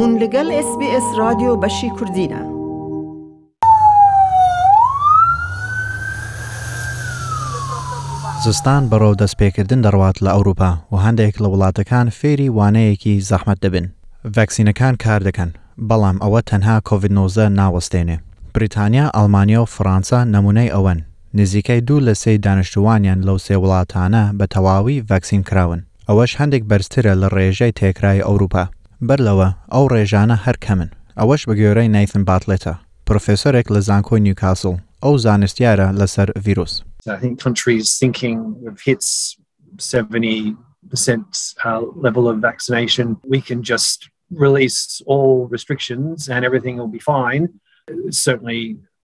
هون لەگەل ئێس بی ئێس رادیۆ بەشی کوردینە. زستان بەڕەو دەستپێکردن دەڕوات لە ئەوروپا و هەندێک لە وڵاتەکان فێری وانەیەکی زەحمەت دەبن ڤەکسینەکان کار دەکەن بەڵام ئەوە تەنها کۆڤید نۆزدە ناوەستێنێ بریتانیا ئەڵمانیا و فڕانسا نمونەی ئەوەن نزیکەی دوو لە سێی دانیشتووانیان لەو سێ وڵاتانە بە تەواوی ڤاکسین کراون، ئەوەش هەندێک بەرزترە لە ڕێژەی تێکرای ئەوروپا. بەر لەوە ئەو ڕێژانە هەر کەمن، ئەوەش بەگوێرەی نایثن باتڵێتە، پرۆفێسۆرێک لە زانکۆی نیوکاسڵ، ئەو زانستیارە لەسەر ڤیروس.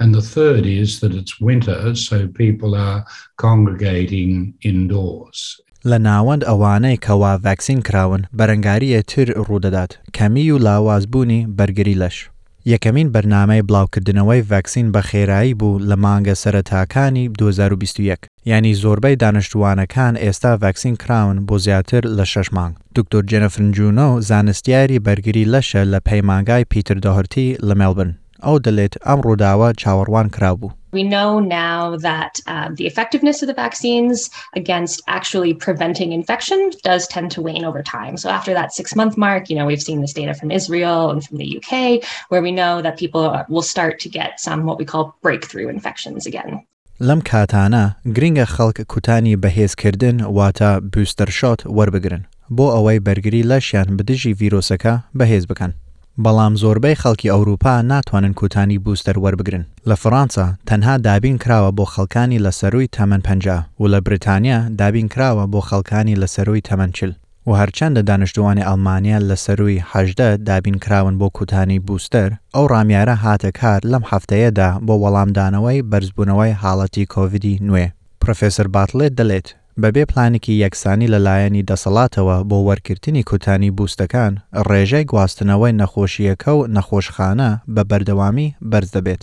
And the third is that it's winter, so people are congregating indoors. لە ناوەند ئەوانەی کەوا ڤاکسین کراون بەرەنگاریی تر ڕوودەدات، کەمیی و لاوازبوونی بەرگری لەش. یەکەمین بەرنامەی بڵاوکردنەوەی ڤاکسین بە خێرایی بوو لە مانگە سەرەتاکانی دوو هەزار و بیست و یەک، یانی زۆربەی دانشتووانەکان ئێستا ڤاکسین کراون بۆ زیاتر لە شەش مانگ. دکتۆر جێنفرنجونۆ زانستیاری بەرگری لەشە لە پەیمانگای پیتر دۆهرتی لە مێلبرن. ئەو دەڵێت ئەم ڕووداوە چاوەڕوان کرابوو. We know now that uh, the effectiveness of the vaccines against actually preventing infection does tend to wane over time. So after that six month mark, you know, we've seen this data from Israel and from the UK, where we know that people will start to get some what we call breakthrough infections again. لەم کاتانە گرنگە خەڵک کوتانی بەهێزکردن واتە Booster Shot وەربگرن بۆ ئەوەی بەرگری لەشیان بدژی ڤیرۆسەکە بەهێز بکەن، بەڵام زۆربەی خەڵکی ئەوروپا ناتوانن کوتانی بوستەر وەربگرن، لە فڕانسە تەنها دابین کراوە بۆ خەڵکانی لە سەرووی تەمەن پەنجا، و لە بریتانیا دابین کراوە بۆ خەڵکانی لە سەرووی تەمەن چل. و هەرچەندە دانشتوانی ئەڵمانیا لە سەرووی هەژدە دابین کراون بۆ کوتانی بوستەر، ئەو ڕامیارە هاتە کار لەم هەفتەیەدا بۆ وەڵامدانەوەی بەرزبوونەوەی حاڵەتی کۆڤیدی نوێ. پرۆفێسەر باتڵێت دەلێت، بەبێ پلانێکی یەکسانی لە لایەنی دەسەڵاتەوە بۆ وەرگرتنی کوتانی بوستەکان، ڕێژەی گواستنەوەی نەخۆشییەکە و نەخۆشخانە بە بەردەوامی بەرز دەبێت.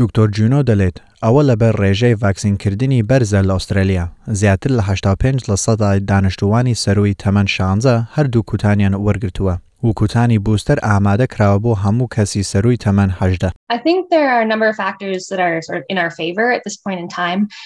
دکتۆر جونۆ دەلێت ئەوە لەبەر رێژەی ڤاکسین کردنی بەرزە لە ئوسترالیا، زیاتر لە حەشتا و پێنج لە سەدا دانشتوانی سەرووی تەمەن شانزە هەردوو کوتانیان وەرگرتووە و کوتانی بوستەر ئامادە کراوە بۆ هەموو کەسی سەرووی تەمەن هەژدە.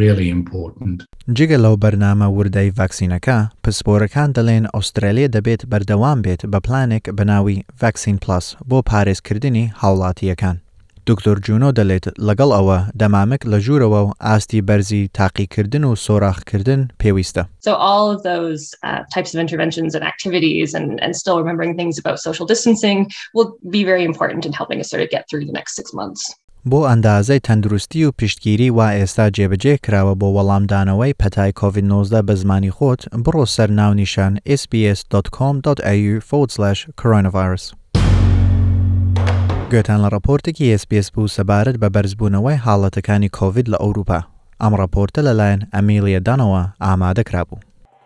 really important. جگە لەو بەرنامە وردەی ڤاکسینەکە، پسپۆرەکان دەلێن ئوسترالیا دەبێت بەردەوام بێت بە پلانێک بەناوی ڤاکسین پلەس بۆ پارێزکردنی هاوڵاتییەکان. دکتۆر جونۆ دەلێت لەگەڵ ئەوە دەمامک لە ژوورەوە و ئاستی بەرزی تاقیکردن و سۆراخکردن پێویستە. بۆ ئەندازەی تەندروستی و پشتگیری وا ئێستا جێبەجێ کراوە بۆ وەڵام دانەوەی پەتای کۆڤید نۆزدە بە زمانی خۆت بڕۆ سەر ناونیشان sbs دۆت کۆم دۆت ئەییو فۆوەرد سلاش کۆرۆناڤایرۆس. گوێتان لە ڕەپۆرتێکی ئێس بی ئێس بوو سەبارەت بە بەرزبوونەوەی حاڵەتەکانی کۆڤید لە ئەوروپا. ئەم ڕەپۆرتە لەلایەن ئەمیلیە دانەوە ئامادە کرابوو.